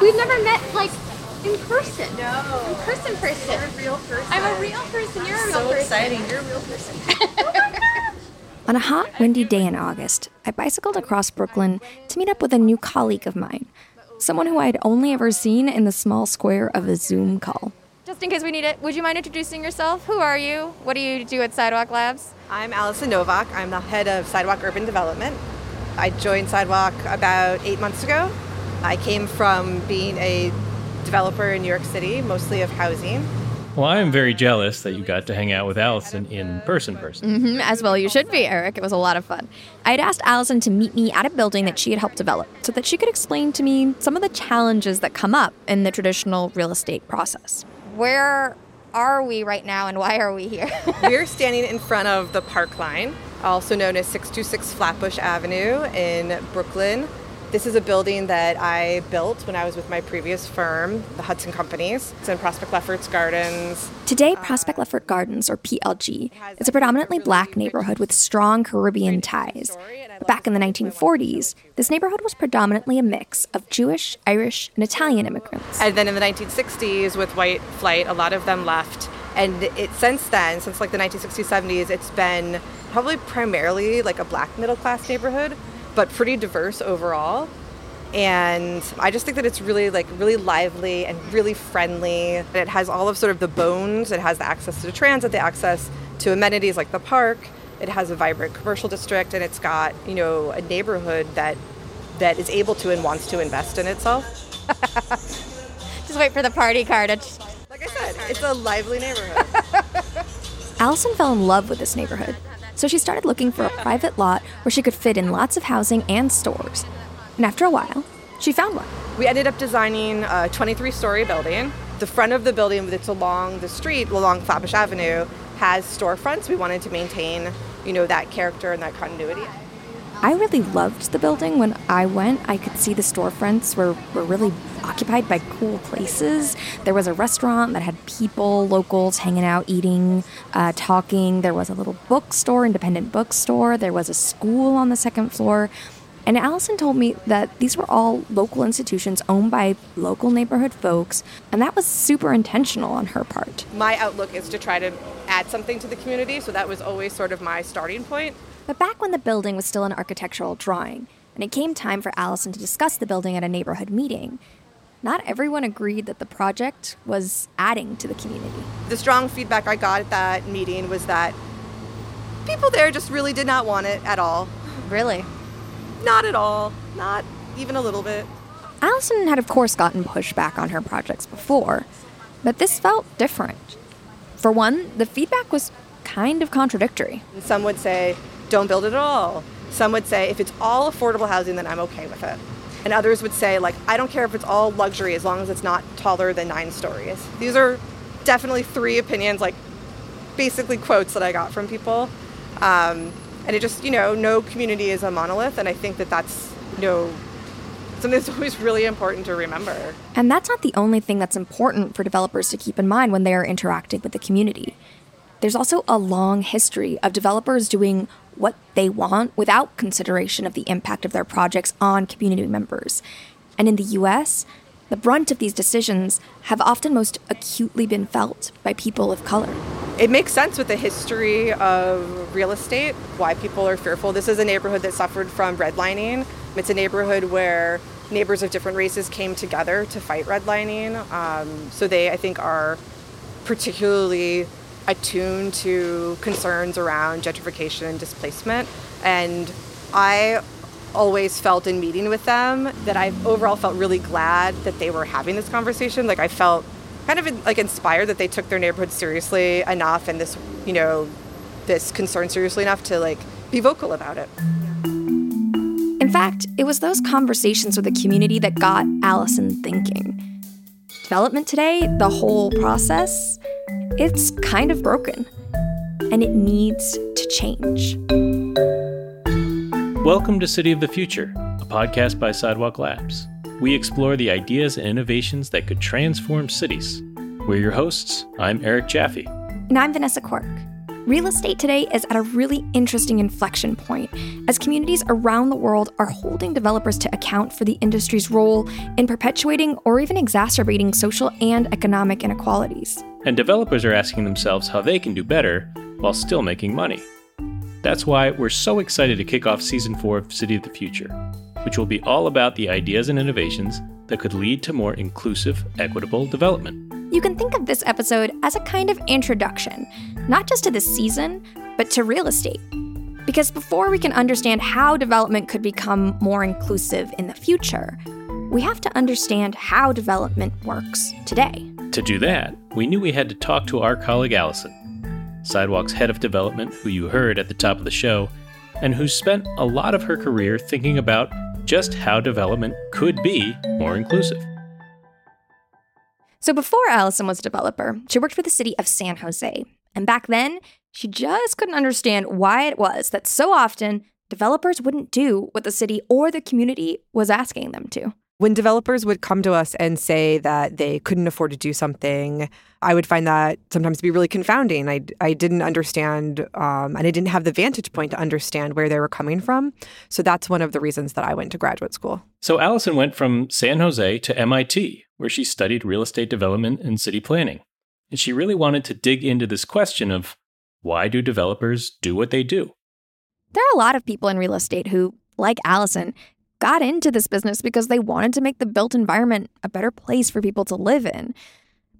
We've never met like in person. No. In person, person. You're a real person. I'm a real person. You're a real so person. exciting. You're a real person. On a hot, windy day in August, I bicycled across Brooklyn to meet up with a new colleague of mine, someone who I'd only ever seen in the small square of a Zoom call. Just in case we need it, would you mind introducing yourself? Who are you? What do you do at Sidewalk Labs? I'm Allison Novak. I'm the head of Sidewalk Urban Development. I joined Sidewalk about eight months ago. I came from being a developer in New York City, mostly of housing. Well, I am very jealous that you got to hang out with Allison in person. Person. Mm-hmm, as well, you should be, Eric. It was a lot of fun. I had asked Allison to meet me at a building that she had helped develop so that she could explain to me some of the challenges that come up in the traditional real estate process. Where are we right now and why are we here? We're standing in front of the Park Line, also known as 626 Flatbush Avenue in Brooklyn. This is a building that I built when I was with my previous firm, the Hudson Companies. It's in Prospect Lefferts Gardens. Today, Prospect Leffert Gardens, or PLG, is a predominantly black neighborhood with strong Caribbean ties. But back in the 1940s, this neighborhood was predominantly a mix of Jewish, Irish, and Italian immigrants. And then in the 1960s, with white flight, a lot of them left. And it since then, since like the 1960s, 70s, it's been probably primarily like a black middle class neighborhood but pretty diverse overall. And I just think that it's really like really lively and really friendly. It has all of sort of the bones. It has the access to transit, the access to amenities like the park. It has a vibrant commercial district, and it's got you know a neighborhood that that is able to and wants to invest in itself. Just wait for the party card. Like I said, it's a lively neighborhood. Allison fell in love with this neighborhood so she started looking for a private lot where she could fit in lots of housing and stores. And after a while, she found one. We ended up designing a 23 story building. The front of the building that's along the street, along Flatbush Avenue, has storefronts. We wanted to maintain, you know, that character and that continuity. I really loved the building. When I went, I could see the storefronts were, were really occupied by cool places. There was a restaurant that had people, locals hanging out, eating, uh, talking. There was a little bookstore, independent bookstore. There was a school on the second floor. And Allison told me that these were all local institutions owned by local neighborhood folks, and that was super intentional on her part. My outlook is to try to add something to the community, so that was always sort of my starting point. But back when the building was still an architectural drawing, and it came time for Allison to discuss the building at a neighborhood meeting, not everyone agreed that the project was adding to the community. The strong feedback I got at that meeting was that people there just really did not want it at all. Really? Not at all. Not even a little bit. Allison had, of course, gotten pushback on her projects before, but this felt different. For one, the feedback was kind of contradictory. Some would say, don't build it at all. Some would say, if it's all affordable housing, then I'm okay with it. And others would say, like, I don't care if it's all luxury as long as it's not taller than nine stories. These are definitely three opinions, like basically quotes that I got from people. Um, and it just, you know, no community is a monolith. And I think that that's, you know, something that's always really important to remember. And that's not the only thing that's important for developers to keep in mind when they are interacting with the community. There's also a long history of developers doing what they want without consideration of the impact of their projects on community members. And in the US, the brunt of these decisions have often most acutely been felt by people of color. It makes sense with the history of real estate, why people are fearful. This is a neighborhood that suffered from redlining. It's a neighborhood where neighbors of different races came together to fight redlining. Um, so they, I think, are particularly attuned to concerns around gentrification and displacement. And I always felt in meeting with them that I overall felt really glad that they were having this conversation. Like I felt kind of like inspired that they took their neighborhood seriously enough and this, you know, this concern seriously enough to like be vocal about it. In fact, it was those conversations with the community that got Allison thinking. Development today, the whole process, it's kind of broken. And it needs to change. Welcome to City of the Future, a podcast by Sidewalk Labs. We explore the ideas and innovations that could transform cities. We're your hosts. I'm Eric Jaffe. And I'm Vanessa Quirk. Real estate today is at a really interesting inflection point as communities around the world are holding developers to account for the industry's role in perpetuating or even exacerbating social and economic inequalities. And developers are asking themselves how they can do better while still making money. That's why we're so excited to kick off season four of City of the Future, which will be all about the ideas and innovations that could lead to more inclusive, equitable development. You can think of this episode as a kind of introduction, not just to the season, but to real estate. Because before we can understand how development could become more inclusive in the future, we have to understand how development works today. To do that, we knew we had to talk to our colleague Allison, Sidewalk's head of development, who you heard at the top of the show, and who spent a lot of her career thinking about just how development could be more inclusive. So before Allison was a developer, she worked for the city of San Jose. And back then, she just couldn't understand why it was that so often developers wouldn't do what the city or the community was asking them to. When developers would come to us and say that they couldn't afford to do something, I would find that sometimes to be really confounding. I, I didn't understand, um, and I didn't have the vantage point to understand where they were coming from. So that's one of the reasons that I went to graduate school. So Allison went from San Jose to MIT, where she studied real estate development and city planning. And she really wanted to dig into this question of why do developers do what they do? There are a lot of people in real estate who, like Allison, got into this business because they wanted to make the built environment a better place for people to live in.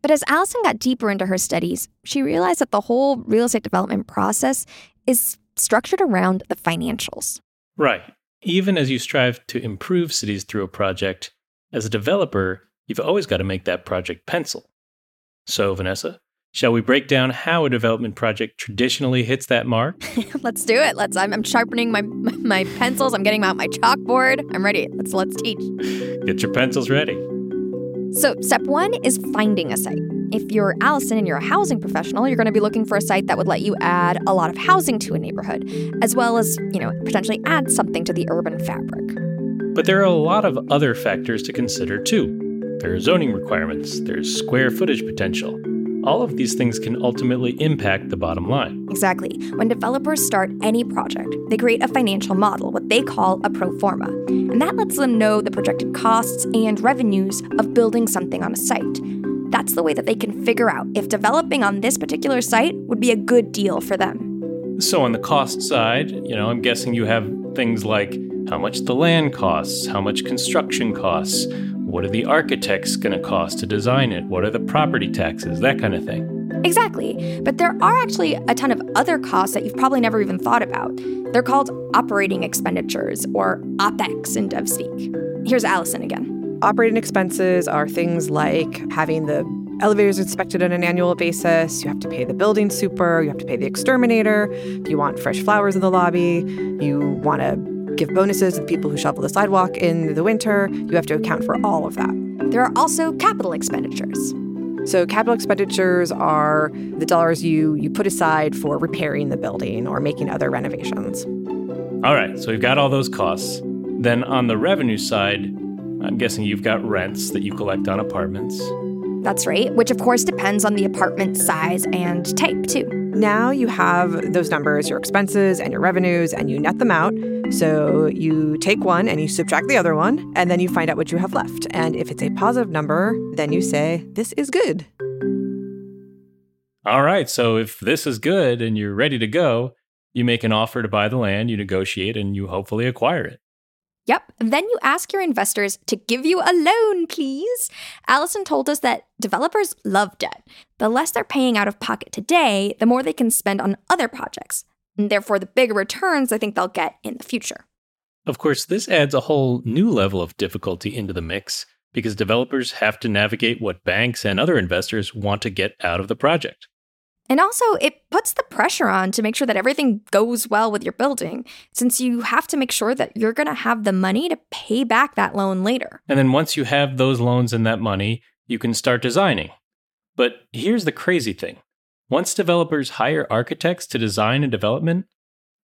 But as Allison got deeper into her studies, she realized that the whole real estate development process is structured around the financials. Right. Even as you strive to improve cities through a project, as a developer, you've always got to make that project pencil. So, Vanessa, Shall we break down how a development project traditionally hits that mark? let's do it. Let's. I'm, I'm sharpening my my pencils. I'm getting out my chalkboard. I'm ready. Let's let's teach. Get your pencils ready. So, step one is finding a site. If you're Allison and you're a housing professional, you're going to be looking for a site that would let you add a lot of housing to a neighborhood, as well as, you know, potentially add something to the urban fabric. But there are a lot of other factors to consider too. There are zoning requirements, there's square footage potential, all of these things can ultimately impact the bottom line. Exactly. When developers start any project, they create a financial model, what they call a pro forma. And that lets them know the projected costs and revenues of building something on a site. That's the way that they can figure out if developing on this particular site would be a good deal for them. So, on the cost side, you know, I'm guessing you have things like how much the land costs, how much construction costs, what are the architects going to cost to design it? What are the property taxes? That kind of thing. Exactly. But there are actually a ton of other costs that you've probably never even thought about. They're called operating expenditures or OPEX in dev speak. Here's Allison again. Operating expenses are things like having the elevators inspected on an annual basis. You have to pay the building super. You have to pay the exterminator. If you want fresh flowers in the lobby, you want to give bonuses to people who shovel the sidewalk in the winter. You have to account for all of that. There are also capital expenditures. So capital expenditures are the dollars you you put aside for repairing the building or making other renovations. All right, so we've got all those costs. Then on the revenue side, I'm guessing you've got rents that you collect on apartments. That's right, which of course depends on the apartment size and type too. Now you have those numbers, your expenses and your revenues, and you net them out. So you take one and you subtract the other one, and then you find out what you have left. And if it's a positive number, then you say, This is good. All right. So if this is good and you're ready to go, you make an offer to buy the land, you negotiate, and you hopefully acquire it. Yep. Then you ask your investors to give you a loan, please. Allison told us that developers love debt. The less they're paying out of pocket today, the more they can spend on other projects, and therefore the bigger returns I think they'll get in the future. Of course, this adds a whole new level of difficulty into the mix because developers have to navigate what banks and other investors want to get out of the project. And also, it puts the pressure on to make sure that everything goes well with your building, since you have to make sure that you're going to have the money to pay back that loan later. And then once you have those loans and that money, you can start designing. But here's the crazy thing once developers hire architects to design a development,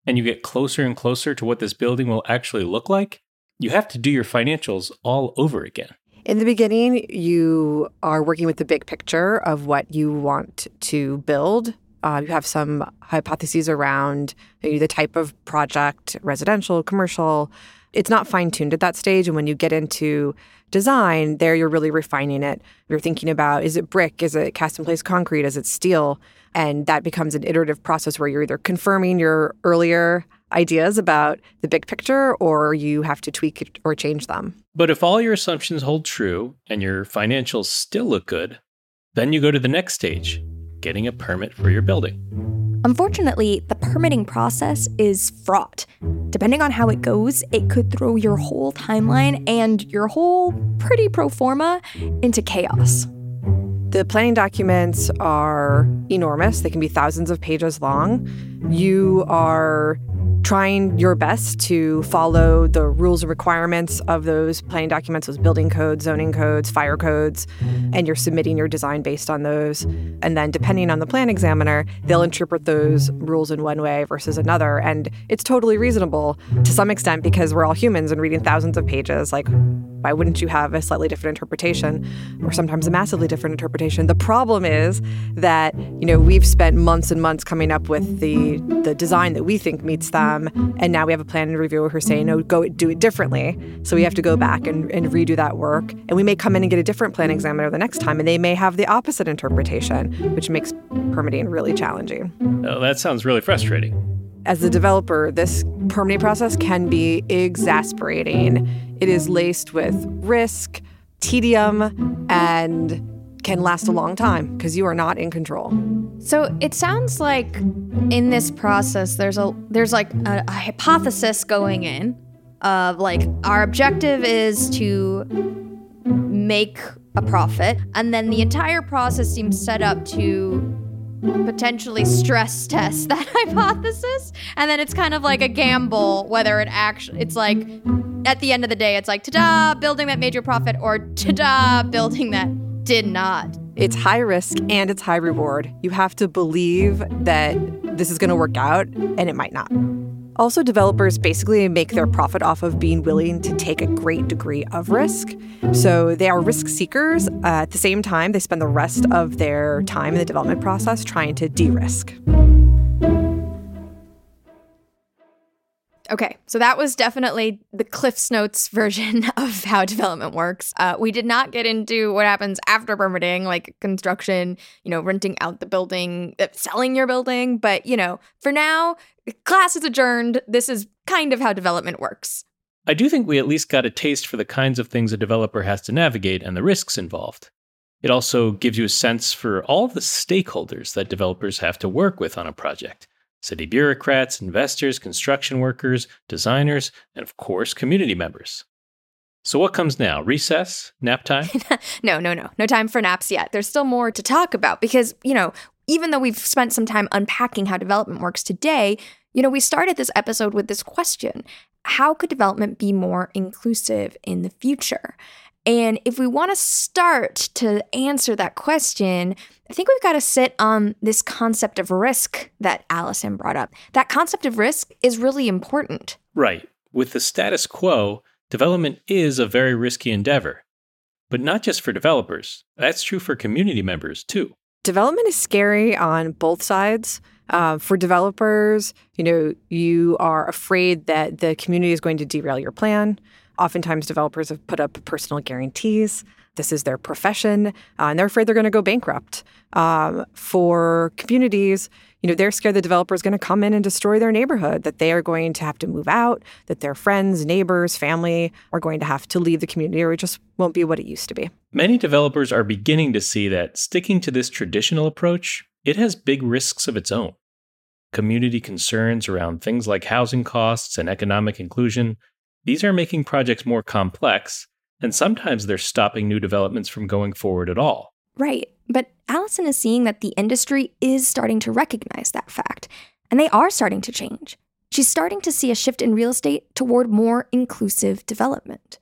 and you get closer and closer to what this building will actually look like, you have to do your financials all over again. In the beginning, you are working with the big picture of what you want to build Uh, you have some hypotheses around the type of project, residential, commercial. It's not fine tuned at that stage. And when you get into design, there you're really refining it. You're thinking about is it brick? Is it cast in place concrete? Is it steel? And that becomes an iterative process where you're either confirming your earlier ideas about the big picture or you have to tweak it or change them. But if all your assumptions hold true and your financials still look good, then you go to the next stage getting a permit for your building. Unfortunately, the permitting process is fraught. Depending on how it goes, it could throw your whole timeline and your whole pretty pro forma into chaos. The planning documents are enormous. They can be thousands of pages long. You are trying your best to follow the rules and requirements of those planning documents, those building codes, zoning codes, fire codes, and you're submitting your design based on those. And then, depending on the plan examiner, they'll interpret those rules in one way versus another. And it's totally reasonable to some extent because we're all humans and reading thousands of pages. Like, why wouldn't you have a slightly different interpretation or sometimes a massively different interpretation? The problem is that, you know, we've spent months and months coming up with the the design that we think meets them. And now we have a planning reviewer who's saying, no, go do it differently. So we have to go back and, and redo that work. And we may come in and get a different plan examiner the next time, and they may have the opposite interpretation, which makes permitting really challenging. Oh, that sounds really frustrating. As a developer, this permitting process can be exasperating. It is laced with risk, tedium, and can last a long time because you are not in control. So it sounds like in this process there's a there's like a, a hypothesis going in of like our objective is to make a profit and then the entire process seems set up to potentially stress test that hypothesis and then it's kind of like a gamble whether it actually it's like at the end of the day it's like ta-da building that major profit or ta-da building that did not It's high risk and it's high reward. You have to believe that this is going to work out, and it might not. Also, developers basically make their profit off of being willing to take a great degree of risk. So they are risk seekers. Uh, at the same time, they spend the rest of their time in the development process trying to de risk. Okay, so that was definitely the Cliff's Notes version of how development works. Uh, we did not get into what happens after permitting, like construction, you know, renting out the building, uh, selling your building. But, you know, for now, class is adjourned. This is kind of how development works. I do think we at least got a taste for the kinds of things a developer has to navigate and the risks involved. It also gives you a sense for all the stakeholders that developers have to work with on a project city bureaucrats, investors, construction workers, designers, and of course, community members. So, what comes now? Recess? Nap time? no, no, no. No time for naps yet. There's still more to talk about because, you know, even though we've spent some time unpacking how development works today, you know, we started this episode with this question How could development be more inclusive in the future? And if we want to start to answer that question, I think we've got to sit on this concept of risk that Allison brought up. That concept of risk is really important. Right. With the status quo, development is a very risky endeavor. But not just for developers, that's true for community members too. Development is scary on both sides. Uh, for developers, you know, you are afraid that the community is going to derail your plan. Oftentimes, developers have put up personal guarantees. This is their profession, uh, and they're afraid they're going to go bankrupt. Um, for communities, you know, they're scared the developer is going to come in and destroy their neighborhood, that they are going to have to move out, that their friends, neighbors, family are going to have to leave the community, or it just won't be what it used to be. Many developers are beginning to see that sticking to this traditional approach, it has big risks of its own. Community concerns around things like housing costs and economic inclusion these are making projects more complex, and sometimes they're stopping new developments from going forward at all. Right. But Allison is seeing that the industry is starting to recognize that fact, and they are starting to change. She's starting to see a shift in real estate toward more inclusive development.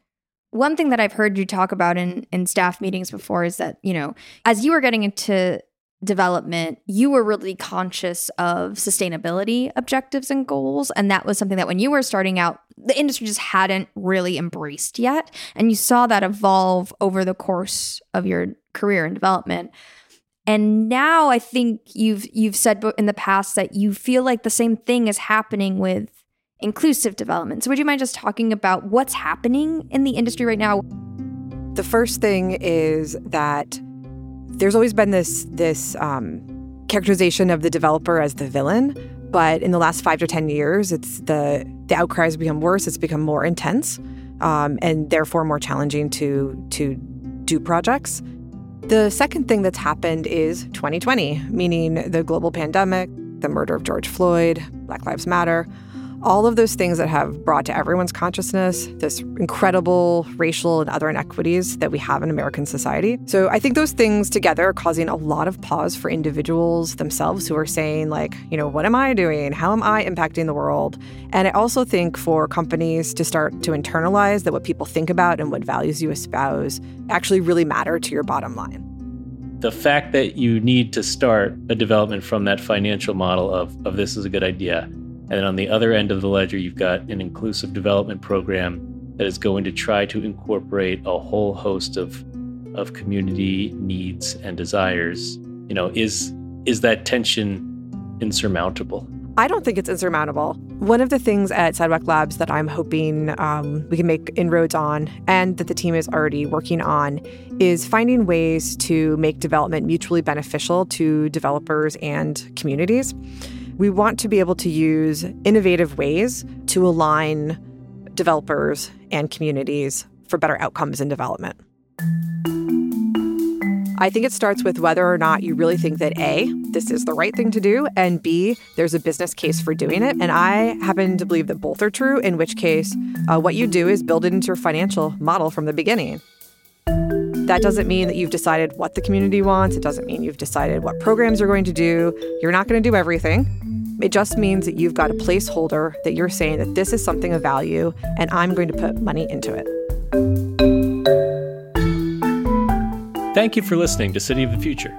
One thing that I've heard you talk about in, in staff meetings before is that, you know, as you were getting into development, you were really conscious of sustainability objectives and goals. And that was something that when you were starting out, the industry just hadn't really embraced yet. And you saw that evolve over the course of your career in development. And now I think you've you've said in the past that you feel like the same thing is happening with inclusive development. So would you mind just talking about what's happening in the industry right now? The first thing is that there's always been this this um, characterization of the developer as the villain, but in the last five to ten years, it's the the outcry has become worse. It's become more intense, um, and therefore more challenging to to do projects. The second thing that's happened is 2020, meaning the global pandemic, the murder of George Floyd, Black Lives Matter, all of those things that have brought to everyone's consciousness this incredible racial and other inequities that we have in American society. So I think those things together are causing a lot of pause for individuals themselves who are saying, like, you know, what am I doing? How am I impacting the world? And I also think for companies to start to internalize that what people think about and what values you espouse actually really matter to your bottom line the fact that you need to start a development from that financial model of, of this is a good idea and then on the other end of the ledger, you've got an inclusive development program that is going to try to incorporate a whole host of of community needs and desires. You know, is is that tension insurmountable? I don't think it's insurmountable. One of the things at Sidewalk Labs that I'm hoping um, we can make inroads on, and that the team is already working on, is finding ways to make development mutually beneficial to developers and communities. We want to be able to use innovative ways to align developers and communities for better outcomes in development. I think it starts with whether or not you really think that A, this is the right thing to do, and B, there's a business case for doing it. And I happen to believe that both are true, in which case, uh, what you do is build it into your financial model from the beginning. That doesn't mean that you've decided what the community wants. It doesn't mean you've decided what programs you're going to do. You're not going to do everything. It just means that you've got a placeholder that you're saying that this is something of value and I'm going to put money into it. Thank you for listening to City of the Future.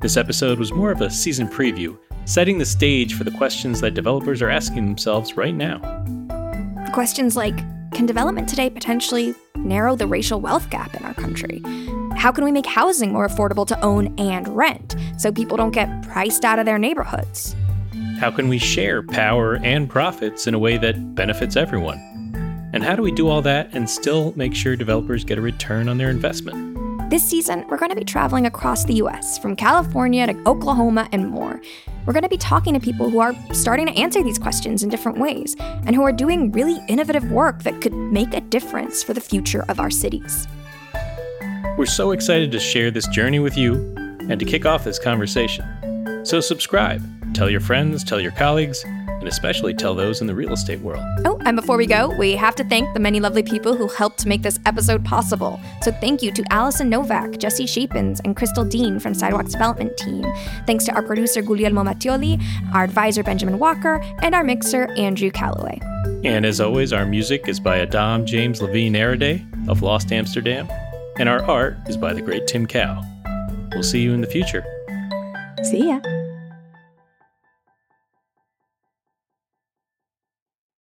This episode was more of a season preview, setting the stage for the questions that developers are asking themselves right now. Questions like Can development today potentially narrow the racial wealth gap in our country? How can we make housing more affordable to own and rent so people don't get priced out of their neighborhoods? How can we share power and profits in a way that benefits everyone? And how do we do all that and still make sure developers get a return on their investment? This season, we're going to be traveling across the US, from California to Oklahoma and more. We're going to be talking to people who are starting to answer these questions in different ways and who are doing really innovative work that could make a difference for the future of our cities. We're so excited to share this journey with you and to kick off this conversation. So, subscribe, tell your friends, tell your colleagues, and especially tell those in the real estate world. Oh, and before we go, we have to thank the many lovely people who helped to make this episode possible. So thank you to Allison Novak, Jesse Shapins, and Crystal Dean from Sidewalks Development Team. Thanks to our producer Guglielmo Mattioli, our advisor Benjamin Walker, and our mixer Andrew Calloway. And as always, our music is by Adam James Levine Araday of Lost Amsterdam, and our art is by the great Tim Cow. We'll see you in the future. See ya.